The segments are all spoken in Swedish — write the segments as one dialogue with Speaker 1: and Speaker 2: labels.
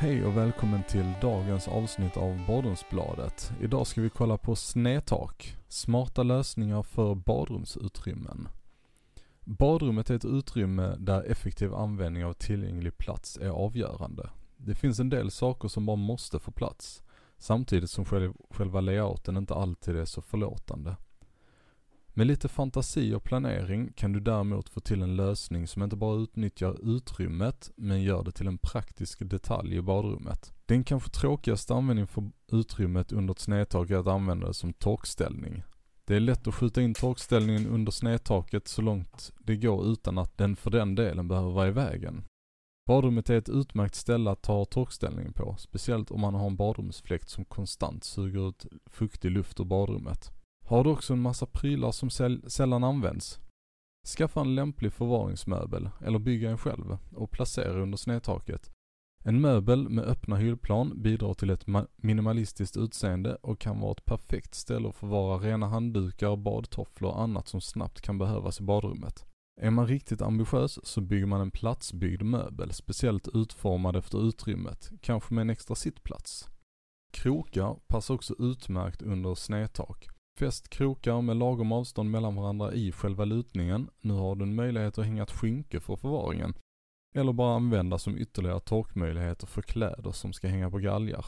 Speaker 1: Hej och välkommen till dagens avsnitt av Badrumsbladet. Idag ska vi kolla på snedtak, smarta lösningar för badrumsutrymmen. Badrummet är ett utrymme där effektiv användning av tillgänglig plats är avgörande. Det finns en del saker som bara måste få plats, samtidigt som själva layouten inte alltid är så förlåtande. Med lite fantasi och planering kan du däremot få till en lösning som inte bara utnyttjar utrymmet, men gör det till en praktisk detalj i badrummet. Den kanske tråkigaste användningen för utrymmet under ett snedtak är att använda det som torkställning. Det är lätt att skjuta in torkställningen under snedtaket så långt det går utan att den för den delen behöver vara i vägen. Badrummet är ett utmärkt ställe att ta torkställningen på, speciellt om man har en badrumsfläkt som konstant suger ut fuktig luft ur badrummet. Har du också en massa prylar som sällan används? Skaffa en lämplig förvaringsmöbel, eller bygga en själv, och placera under snedtaket. En möbel med öppna hyllplan bidrar till ett minimalistiskt utseende och kan vara ett perfekt ställe att förvara rena handdukar, badtofflor och annat som snabbt kan behövas i badrummet. Är man riktigt ambitiös så bygger man en platsbyggd möbel, speciellt utformad efter utrymmet, kanske med en extra sittplats. Krokar passar också utmärkt under snedtak. Fäst krokar med lagom avstånd mellan varandra i själva lutningen. Nu har du en möjlighet att hänga ett skynke för förvaringen. Eller bara använda som ytterligare torkmöjligheter för kläder som ska hänga på galgar.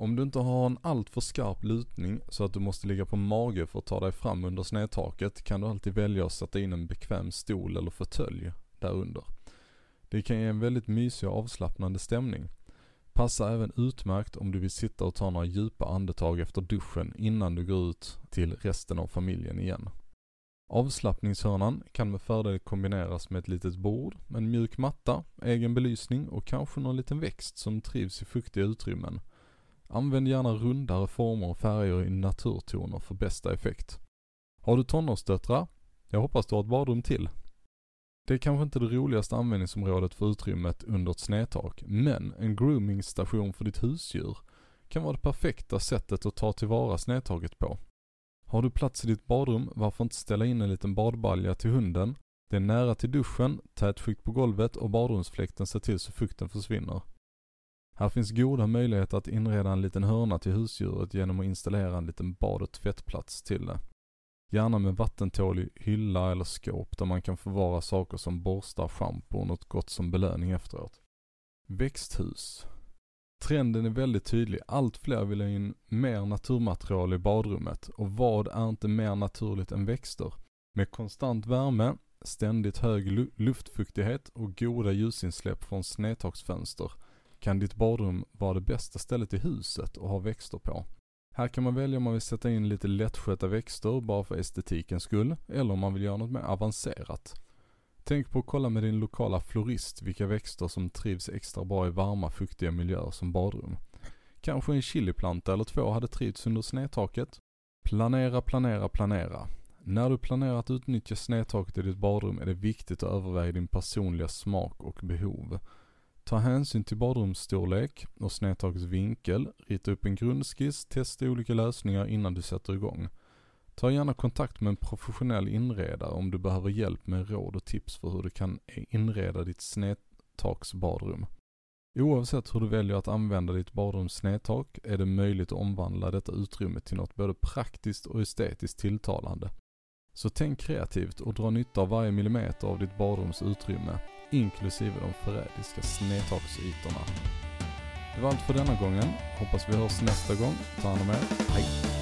Speaker 1: Om du inte har en alltför skarp lutning så att du måste ligga på mage för att ta dig fram under snedtaket kan du alltid välja att sätta in en bekväm stol eller fåtölj därunder. Det kan ge en väldigt mysig och avslappnande stämning. Passar även utmärkt om du vill sitta och ta några djupa andetag efter duschen innan du går ut till resten av familjen igen. Avslappningshörnan kan med fördel kombineras med ett litet bord, en mjuk matta, egen belysning och kanske någon liten växt som trivs i fuktiga utrymmen. Använd gärna rundare former och färger i naturtoner för bästa effekt. Har du tonårsdöttrar? Jag hoppas du har ett badrum till. Det är kanske inte det roligaste användningsområdet för utrymmet under ett snedtak, men en groomingstation för ditt husdjur kan vara det perfekta sättet att ta tillvara snedtaket på. Har du plats i ditt badrum, varför inte ställa in en liten badbalja till hunden? Det är nära till duschen, tätskikt på golvet och badrumsfläkten ser till så fukten försvinner. Här finns goda möjligheter att inreda en liten hörna till husdjuret genom att installera en liten bad och tvättplats till det. Gärna med vattentålig hylla eller skåp där man kan förvara saker som borstar, schampo och något gott som belöning efteråt. Växthus. Trenden är väldigt tydlig. Allt fler vill ha in mer naturmaterial i badrummet. Och vad är inte mer naturligt än växter? Med konstant värme, ständigt hög luftfuktighet och goda ljusinsläpp från snedtaksfönster kan ditt badrum vara det bästa stället i huset att ha växter på. Här kan man välja om man vill sätta in lite lättskötta växter bara för estetikens skull, eller om man vill göra något mer avancerat. Tänk på att kolla med din lokala florist vilka växter som trivs extra bra i varma, fuktiga miljöer som badrum. Kanske en chiliplanta eller två hade trivts under snedtaket. Planera, planera, planera. När du planerar att utnyttja snedtaket i ditt badrum är det viktigt att överväga din personliga smak och behov. Ta hänsyn till badrumsstorlek och snedtakets vinkel, rita upp en grundskiss, testa olika lösningar innan du sätter igång. Ta gärna kontakt med en professionell inredare om du behöver hjälp med råd och tips för hur du kan inreda ditt snedtaksbadrum. Oavsett hur du väljer att använda ditt badrums snedtak är det möjligt att omvandla detta utrymme till något både praktiskt och estetiskt tilltalande. Så tänk kreativt och dra nytta av varje millimeter av ditt badrums utrymme inklusive de förrädiska snedtaksytorna. Det var allt för denna gången. Hoppas vi hörs nästa gång. Ta hand om er. Hej!